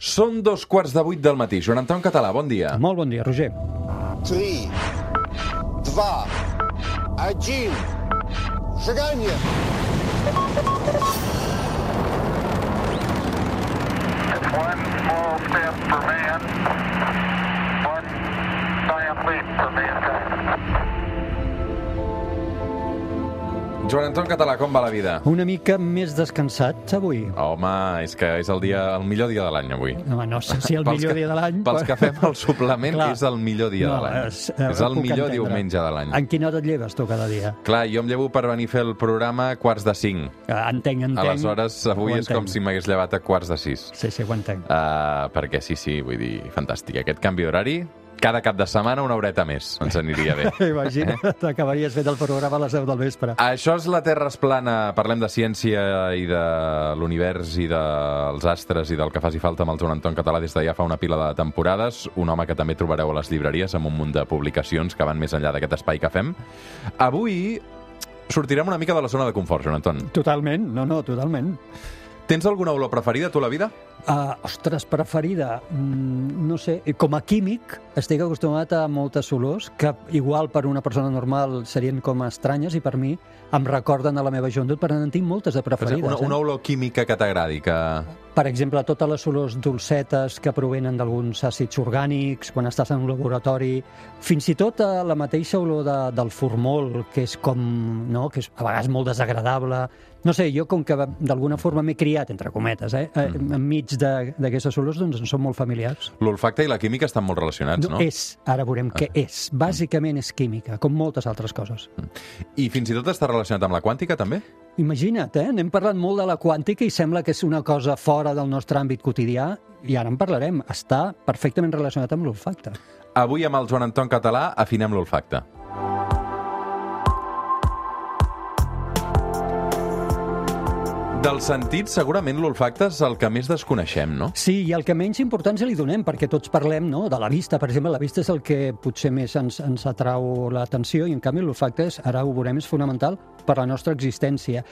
Són dos quarts de vuit del matí. Joan Anton Català, bon dia. Molt bon dia, Roger. 3, 2, 1, seganya! One small step for man, one giant leap for mankind. Joan Anton Català, com va la vida? Una mica més descansat avui. Home, és que és el, dia, el millor dia de l'any, avui. Home, no sé si el Pels millor que- dia de l'any... Pels que fem el suplement, Clar. és el millor dia de No, l'any. és, És, eh, el puc millor entendre. diumenge de l'any. En quina hora et lleves tu cada dia? Clar, jo em llevo per venir a fer el programa a quarts de cinc. Eh, Entenc, entenc. Aleshores, avui és com si m'hagués llevat a quarts de sis. Sí, sí, ho entenc. Uh, perquè sí, sí, vull dir, fantàstic. Aquest canvi d'horari, cada cap de setmana una horeta més. Ens aniria bé. Imagina't, t'acabaries fent el programa a les 10 del vespre. Això és la Terra es plana. Parlem de ciència i de l'univers i dels astres i del que faci falta amb el Joan Anton Català des de ja fa una pila de temporades. Un home que també trobareu a les llibreries amb un munt de publicacions que van més enllà d'aquest espai que fem. Avui sortirem una mica de la zona de confort, Joan Anton. Totalment, no, no, totalment. Tens alguna olor preferida, tu, a la vida? Uh, ostres, preferida, mm, no sé, com a químic estic acostumat a moltes olors que igual per una persona normal serien com estranyes i per mi em recorden a la meva joventut, per tant en tinc moltes de preferides. una, una eh? olor química que t'agradi, que... Per exemple, totes les olors dolcetes que provenen d'alguns àcids orgànics, quan estàs en un laboratori, fins i tot eh, la mateixa olor de, del formol, que és com, no?, que és a vegades molt desagradable. No sé, jo com que d'alguna forma m'he criat, entre cometes, eh, mm. enmig de- d'aquestes olors, doncs en són molt familiars. L'olfacte i la química estan molt relacionats, no? És, ara veurem què és. Bàsicament és química, com moltes altres coses. I fins i tot està relacionat amb la quàntica, també? Imagina't, eh? N'hem parlat molt de la quàntica i sembla que és una cosa fora del nostre àmbit quotidià i ara en parlarem. Està perfectament relacionat amb l'olfacte. Avui amb el Joan Anton Català afinem l'olfacte. Dels sentits, segurament l'olfacte és el que més desconeixem, no? Sí, i el que menys importància li donem, perquè tots parlem no, de la vista, per exemple, la vista és el que potser més ens, ens atrau l'atenció i en canvi l'olfacte, ara ho veurem, és fonamental per la nostra existència.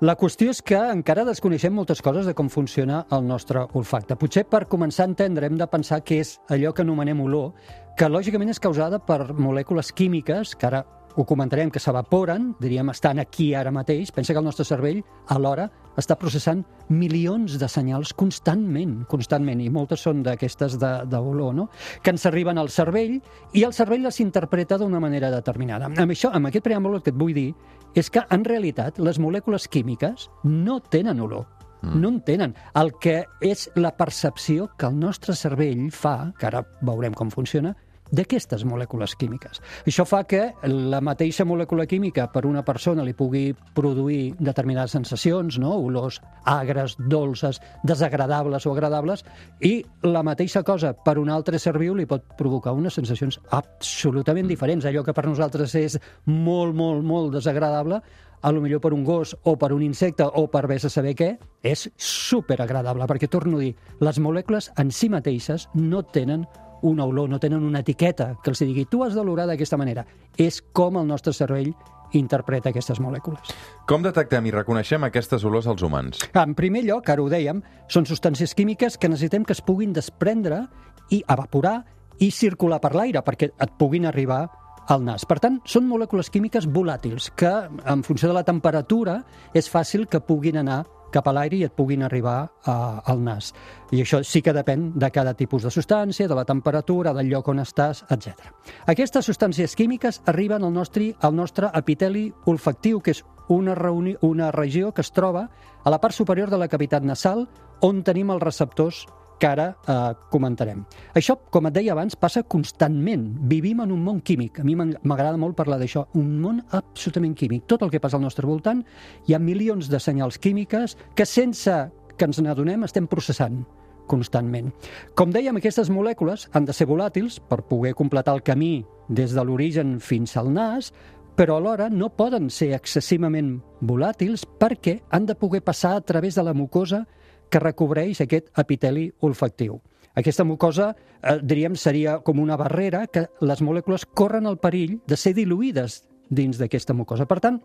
La qüestió és que encara desconeixem moltes coses de com funciona el nostre olfacte. Potser per començar a entendre hem de pensar que és allò que anomenem olor, que lògicament és causada per molècules químiques, que ara ho comentarem, que s'evaporen, diríem, estan aquí ara mateix. Pensa que el nostre cervell, alhora, està processant milions de senyals constantment, constantment, i moltes són d'aquestes de- d'olor, no? que ens arriben al cervell, i el cervell les interpreta d'una manera determinada. Amb això, amb aquest preàmbul, el que et vull dir és que, en realitat, les molècules químiques no tenen olor. No en tenen. El que és la percepció que el nostre cervell fa, que ara veurem com funciona, d'aquestes molècules químiques. Això fa que la mateixa molècula química per una persona li pugui produir determinades sensacions, no? olors agres, dolces, desagradables o agradables, i la mateixa cosa per un altre ser viu li pot provocar unes sensacions absolutament diferents. Allò que per nosaltres és molt, molt, molt desagradable, a lo millor per un gos o per un insecte o per vés a saber què, és superagradable, perquè torno a dir, les molècules en si mateixes no tenen una olor, no tenen una etiqueta que els digui tu has d'olorar d'aquesta manera. És com el nostre cervell interpreta aquestes molècules. Com detectem i reconeixem aquestes olors als humans? En primer lloc, ara ho dèiem, són substàncies químiques que necessitem que es puguin desprendre i evaporar i circular per l'aire perquè et puguin arribar al nas. Per tant, són molècules químiques volàtils que, en funció de la temperatura, és fàcil que puguin anar cap a l'aire i et puguin arribar a, al nas. I això sí que depèn de cada tipus de substància, de la temperatura, del lloc on estàs, etc. Aquestes substàncies químiques arriben al nostre, al nostre epiteli olfactiu, que és una, una regió que es troba a la part superior de la cavitat nasal, on tenim els receptors que ara eh, comentarem. Això, com et deia abans, passa constantment. Vivim en un món químic. A mi m'agrada molt parlar d'això. Un món absolutament químic. Tot el que passa al nostre voltant, hi ha milions de senyals químiques que sense que ens n'adonem estem processant constantment. Com dèiem, aquestes molècules han de ser volàtils per poder completar el camí des de l'origen fins al nas, però alhora no poden ser excessivament volàtils perquè han de poder passar a través de la mucosa que recobreix aquest epiteli olfactiu. Aquesta mucosa, eh, diríem, seria com una barrera que les molècules corren el perill de ser diluïdes dins d'aquesta mucosa. Per tant,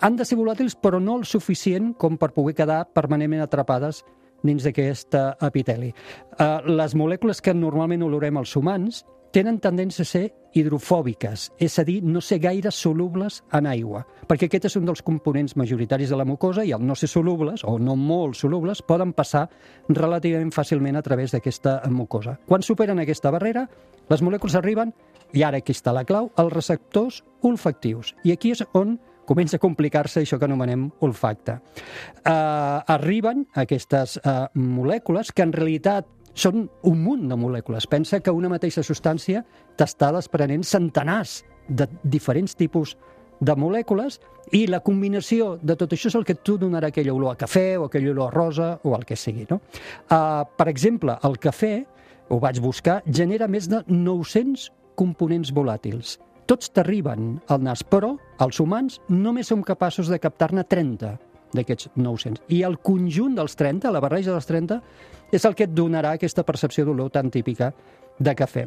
han de ser volàtils, però no el suficient com per poder quedar permanentment atrapades dins d'aquest epiteli. Eh, les molècules que normalment olorem els humans tenen tendència a ser hidrofòbiques, és a dir, no ser gaire solubles en aigua, perquè aquest és un dels components majoritaris de la mucosa i al no ser solubles, o no molt solubles, poden passar relativament fàcilment a través d'aquesta mucosa. Quan superen aquesta barrera, les molècules arriben, i ara aquí està la clau, als receptors olfactius. I aquí és on comença a complicar-se això que anomenem olfacte. Uh, arriben aquestes uh, molècules que en realitat són un munt de molècules. Pensa que una mateixa substància t'està desprenent centenars de diferents tipus de molècules i la combinació de tot això és el que tu donarà aquella olor a cafè o aquella olor a rosa o el que sigui. No? Uh, per exemple, el cafè, ho vaig buscar, genera més de 900 components volàtils. Tots t'arriben al nas, però els humans només som capaços de captar-ne 30 d'aquests 900. I el conjunt dels 30, la barreja dels 30, és el que et donarà aquesta percepció d'olor tan típica de cafè.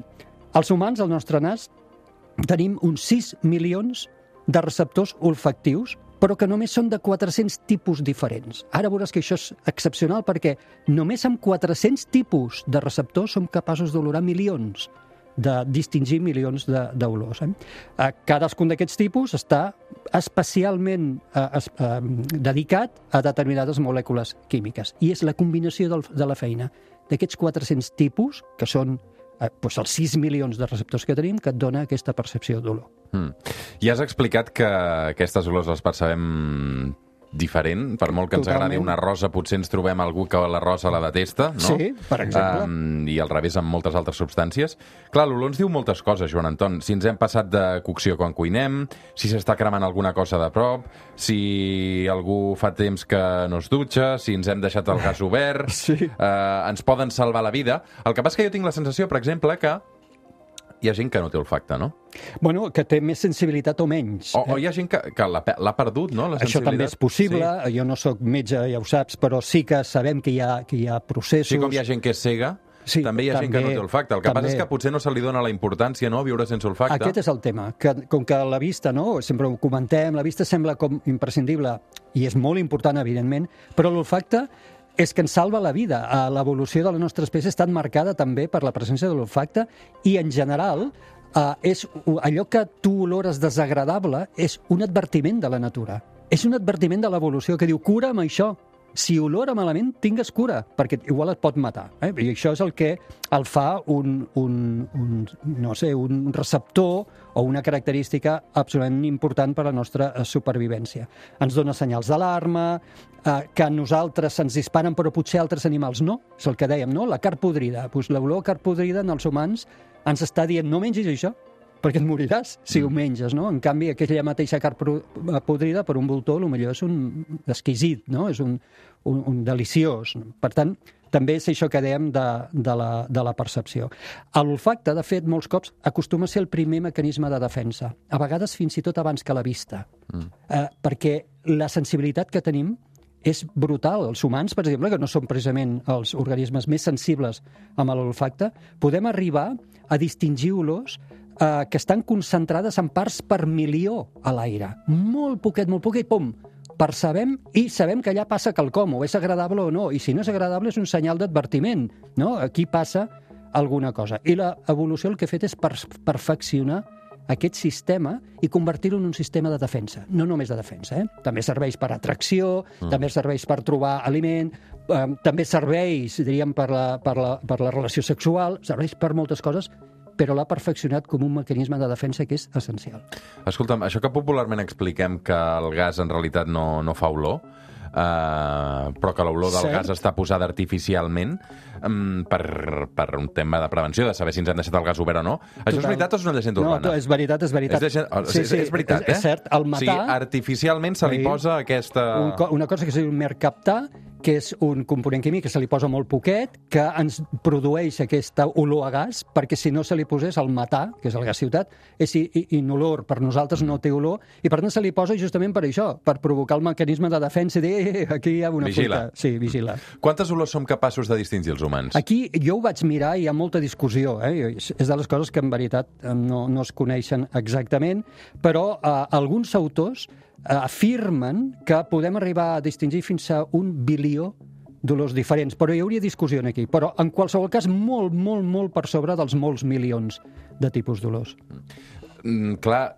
Els humans, al nostre nas, tenim uns 6 milions de receptors olfactius, però que només són de 400 tipus diferents. Ara veuràs que això és excepcional perquè només amb 400 tipus de receptors som capaços d'olorar milions de distingir milions d'olors. Eh, cadascun d'aquests tipus està especialment eh, es, eh, dedicat a determinades molècules químiques. I és la combinació del, de la feina d'aquests 400 tipus, que són eh, doncs els 6 milions de receptors que tenim, que et dona aquesta percepció d'olor. Mm. Ja has explicat que aquestes olors les percebem diferent, per molt que ens Totalment. agradi una rosa, potser ens trobem algú que la rosa la detesta, no? Sí, per exemple. Um, I al revés amb moltes altres substàncies. Clar, l'olor ens diu moltes coses, Joan Anton. Si ens hem passat de cocció quan cuinem, si s'està cremant alguna cosa de prop, si algú fa temps que no es dutxa, si ens hem deixat el gas obert... Sí. Uh, ens poden salvar la vida. El que passa que jo tinc la sensació, per exemple, que hi ha gent que no té olfacte, no? Bueno, que té més sensibilitat o menys. O, o hi ha gent que, que l'ha pe- l'ha perdut, no? La Això també és possible. Sí. Jo no sóc metge, ja ho saps, però sí que sabem que hi ha, que hi ha processos... Sí, com hi ha gent que és cega, Sí, també hi ha gent que no també, té olfacte. El que passa també. és que potser no se li dona la importància, no?, viure sense olfacte. Aquest és el tema, que com que la vista, no, sempre ho comentem, la vista sembla com imprescindible i és molt important, evidentment, però l'olfacte és que ens salva la vida. Eh, L'evolució de la nostra espècie estat marcada també per la presència de l'olfacte i, en general, eh, és allò que tu olores desagradable és un advertiment de la natura. És un advertiment de l'evolució que diu, cura amb això, si olora malament, tingues cura, perquè igual et pot matar. Eh? I això és el que el fa un, un, un, no sé, un receptor o una característica absolutament important per a la nostra eh, supervivència. Ens dona senyals d'alarma, eh, que a nosaltres se'ns disparen, però potser altres animals no. És el que dèiem, no? La carn podrida. Pues l'olor carn podrida en els humans ens està dient no mengis això, perquè et moriràs si ho menges, no? En canvi, aquella mateixa carn podrida per un voltor, potser és un exquisit, no? És un, un, un deliciós. Per tant, també és això que dèiem de, de, la, de la percepció. L'olfacte, de fet, molts cops acostuma a ser el primer mecanisme de defensa, a vegades fins i tot abans que la vista, mm. eh, perquè la sensibilitat que tenim és brutal. Els humans, per exemple, que no són precisament els organismes més sensibles amb l'olfacte, podem arribar a distingir olors eh, que estan concentrades en parts per milió a l'aire. Molt poquet, molt poquet, pum, percebem i sabem que allà passa quelcom, o és agradable o no, i si no és agradable és un senyal d'advertiment, no? Aquí passa alguna cosa. I l'evolució el que ha fet és per perfeccionar aquest sistema i convertir-lo en un sistema de defensa. No només de defensa, eh? També serveix per atracció, mm. també serveix per trobar aliment, eh, també serveix, diríem, per la, per, la, per la relació sexual, serveix per moltes coses, però l'ha perfeccionat com un mecanisme de defensa que és essencial. Escolta'm, això que popularment expliquem que el gas en realitat no, no fa olor, Uh, però que l'olor del Cert. gas està posada artificialment um, per, per un tema de prevenció, de saber si ens han deixat el gas obert o no. Això és Total. veritat o és una llegenda urbana? No, és veritat, és veritat. És, llegenda, sí, sí, és veritat, és, eh? És cert, el matar... sigui, artificialment se li Sí. posa aquesta... un, co- una cosa que es diu mercaptà, que és un component químic que se li posa molt poquet, que ens produeix aquesta olor a gas, perquè si no se li posés el matar, que és el gas ciutat, és inolor, per nosaltres no té olor, i per tant se li posa justament per això, per provocar el mecanisme de defensa i dir, eh, aquí hi ha una Vigila. fruita. Sí, vigila. Quantes olors som capaços de distingir els humans? Aquí jo ho vaig mirar i hi ha molta discussió. Eh? És de les coses que en veritat eh, no, no es coneixen exactament, però eh, alguns autors afirmen que podem arribar a distingir fins a un bilió dolors diferents, però hi hauria discussió aquí. Però, en qualsevol cas, molt, molt, molt per sobre dels molts milions de tipus dolors. Mm, clar,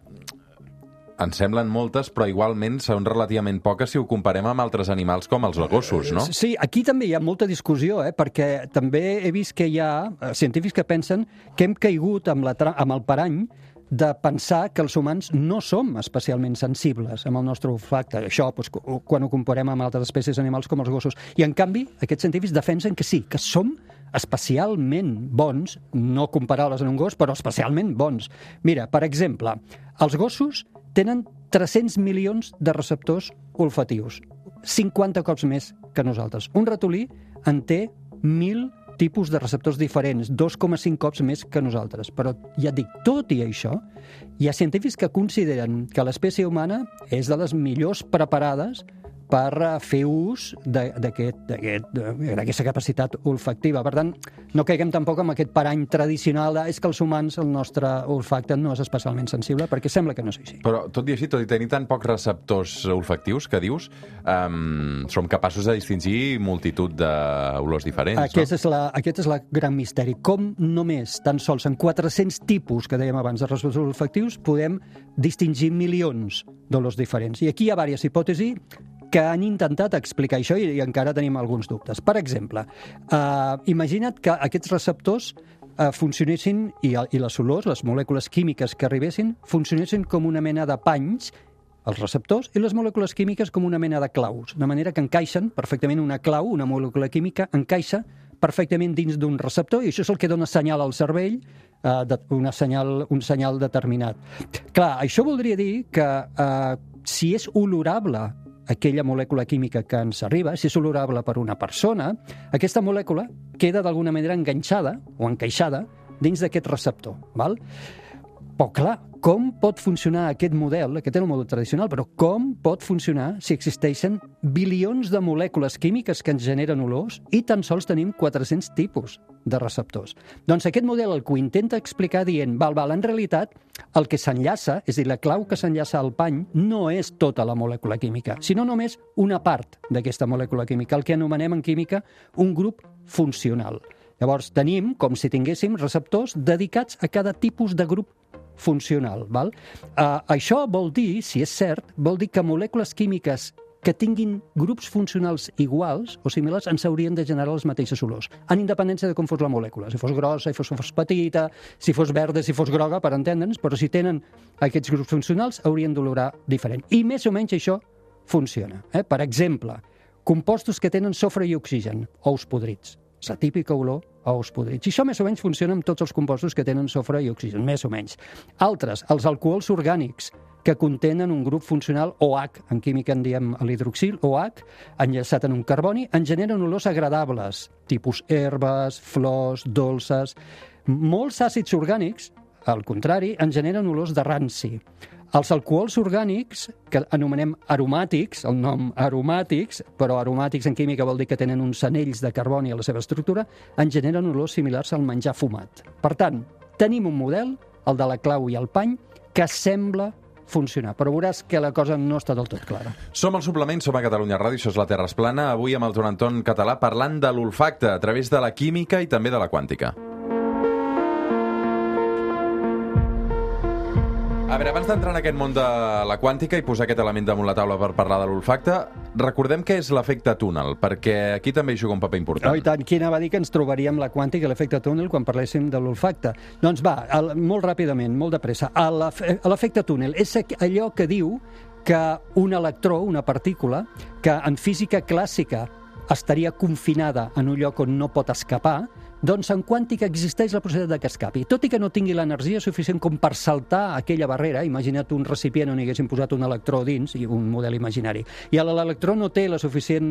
en semblen moltes, però igualment són relativament poques si ho comparem amb altres animals com els gossos, no? Sí, aquí també hi ha molta discussió, eh? perquè també he vist que hi ha eh, científics que pensen que hem caigut amb, la amb el parany de pensar que els humans no som especialment sensibles amb el nostre olfacte. Això doncs, quan ho comparem amb altres espècies animals com els gossos. I, en canvi, aquests científics defensen que sí, que som especialment bons, no comparables en un gos, però especialment bons. Mira, per exemple, els gossos tenen 300 milions de receptors olfatius, 50 cops més que nosaltres. Un ratolí en té 1.000 tipus de receptors diferents, 2,5 cops més que nosaltres. Però ja et dic, tot i això, hi ha científics que consideren que l'espècie humana és de les millors preparades per eh, fer ús d'aquest- d'aquesta capacitat olfactiva. Per tant, no caiguem tampoc amb aquest parany tradicional de és que els humans, el nostre olfacte no és especialment sensible, perquè sembla que no sigui així. Però tot i així, tot i tenir tan pocs receptors olfactius que dius, um, som capaços de distingir multitud d'olors diferents, Aquest no? és, la, aquest és la gran misteri. Com només, tan sols en 400 tipus, que dèiem abans, de receptors olfactius, podem distingir milions d'olors diferents. I aquí hi ha diverses hipòtesis que han intentat explicar això i, i encara tenim alguns dubtes. Per exemple, eh, imagina't que aquests receptors eh, funcionessin, i, i les olors, les molècules químiques que arribessin, funcionessin com una mena de panys els receptors i les molècules químiques com una mena de claus, de manera que encaixen perfectament una clau, una molècula química, encaixa perfectament dins d'un receptor i això és el que dona senyal al cervell, eh, de, una senyal, un senyal determinat. Clar, això voldria dir que eh, si és olorable aquella molècula química que ens arriba, si és olorable per una persona, aquesta molècula queda d'alguna manera enganxada o encaixada dins d'aquest receptor. Val? Però, clar, com pot funcionar aquest model, aquest és el model tradicional, però com pot funcionar si existeixen bilions de molècules químiques que ens generen olors i tan sols tenim 400 tipus de receptors? Doncs aquest model el que ho intenta explicar dient, val, val, en realitat el que s'enllaça, és a dir, la clau que s'enllaça al pany, no és tota la molècula química, sinó només una part d'aquesta molècula química, el que anomenem en química un grup funcional. Llavors, tenim com si tinguéssim receptors dedicats a cada tipus de grup funcional. Val? Uh, això vol dir, si és cert, vol dir que molècules químiques que tinguin grups funcionals iguals o similars ens haurien de generar les mateixes olors, en independència de com fos la molècula. Si fos grossa, si fos, fos petita, si fos verda, si fos groga, per entendre'ns, però si tenen aquests grups funcionals haurien d'olorar diferent. I més o menys això funciona. Eh? Per exemple, compostos que tenen sofre i oxigen, ous podrits. La típica olor ous podrits. I això més o menys funciona amb tots els compostos que tenen sofre i oxigen, més o menys. Altres, els alcohols orgànics, que contenen un grup funcional OH, en química en diem l'hidroxil, OH, enllaçat en un carboni, en generen olors agradables, tipus herbes, flors, dolces... Molts àcids orgànics, al contrari, en generen olors de ranci. Els alcohols orgànics, que anomenem aromàtics, el nom aromàtics, però aromàtics en química vol dir que tenen uns anells de carboni a la seva estructura, en generen olors similars al menjar fumat. Per tant, tenim un model, el de la clau i el pany, que sembla funcionar, però veuràs que la cosa no està del tot clara. Som al suplement, som a Catalunya Ràdio, això és la Terra es plana, avui amb el Joan Anton Català parlant de l'olfacte a través de la química i també de la quàntica. A veure, abans d'entrar en aquest món de la quàntica i posar aquest element damunt la taula per parlar de l'olfacte, recordem què és l'efecte túnel, perquè aquí també hi juga un paper important. Oh, i tant, qui anava a dir que ens trobaríem la quàntica i l'efecte túnel quan parléssim de l'olfacte? Doncs va, el, molt ràpidament, molt de pressa. A L'efecte túnel és allò que diu que un electró, una partícula, que en física clàssica estaria confinada en un lloc on no pot escapar, doncs en quàntica existeix la possibilitat de que escapi. Tot i que no tingui l'energia suficient com per saltar aquella barrera, imagina't un recipient on hi haguessin posat un electró dins, i un model imaginari, i l'electró no té la suficient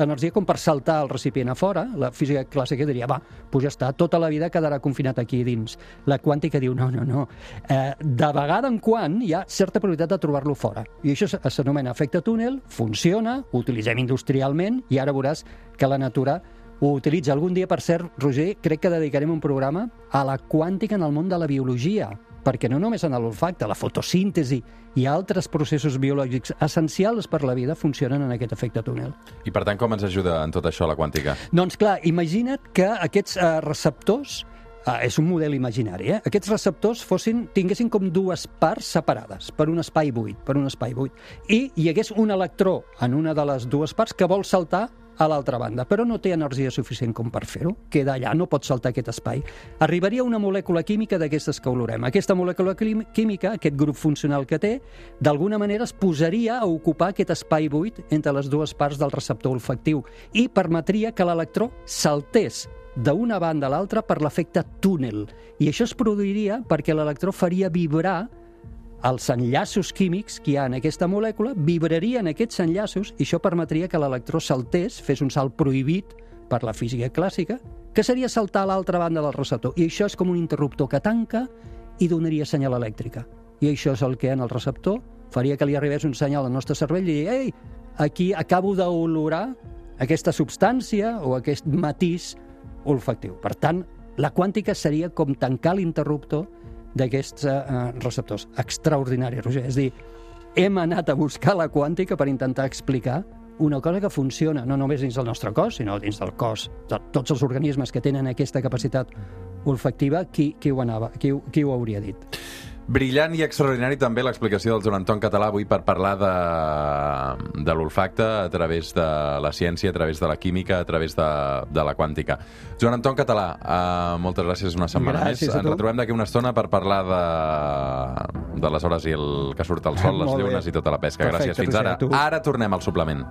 energia com per saltar el recipient a fora, la física clàssica diria, va, doncs ja està, tota la vida quedarà confinat aquí dins. La quàntica diu, no, no, no. Eh, de vegada en quan hi ha certa probabilitat de trobar-lo fora. I això s'anomena efecte túnel, funciona, ho utilitzem industrialment, i ara veuràs que la natura ho utilitza. Algun dia, per cert, Roger, crec que dedicarem un programa a la quàntica en el món de la biologia, perquè no només en l'olfacte, la fotosíntesi i altres processos biològics essencials per la vida funcionen en aquest efecte túnel. I per tant, com ens ajuda en tot això la quàntica? Doncs clar, imagina't que aquests eh, receptors Ah, és un model imaginari, eh? Aquests receptors fossin, tinguessin com dues parts separades per un espai buit, per un espai buit. I hi hagués un electró en una de les dues parts que vol saltar a l'altra banda, però no té energia suficient com per fer-ho, queda allà, no pot saltar aquest espai. Arribaria una molècula química d'aquestes que olorem. Aquesta molècula química, aquest grup funcional que té, d'alguna manera es posaria a ocupar aquest espai buit entre les dues parts del receptor olfactiu i permetria que l'electró saltés d'una banda a l'altra per l'efecte túnel. I això es produiria perquè l'electró faria vibrar els enllaços químics que hi ha en aquesta molècula, vibrarien aquests enllaços i això permetria que l'electró saltés, fes un salt prohibit per la física clàssica, que seria saltar a l'altra banda del receptor. I això és com un interruptor que tanca i donaria senyal elèctrica. I això és el que en el receptor faria que li arribés un senyal al nostre cervell i dir «Ei, aquí acabo d'olorar aquesta substància o aquest matís olfactiu. Per tant, la quàntica seria com tancar l'interruptor d'aquests eh, receptors. Extraordinari, Roger. És dir, hem anat a buscar la quàntica per intentar explicar una cosa que funciona no només dins del nostre cos, sinó dins del cos de tots els organismes que tenen aquesta capacitat olfactiva, qui, qui, ho, anava, qui, qui ho hauria dit? Brillant i extraordinari també l'explicació del Joan Anton Català avui per parlar de, de l'olfacte a través de la ciència, a través de la química, a través de, de la quàntica. Joan Anton Català, uh, moltes gràcies una setmana gràcies més. Ens retrobem d'aquí una estona per parlar de, de les hores i el que surt el sol, les llunes i tota la pesca. Perfecte, gràcies. Fins ara. Ara tornem al suplement.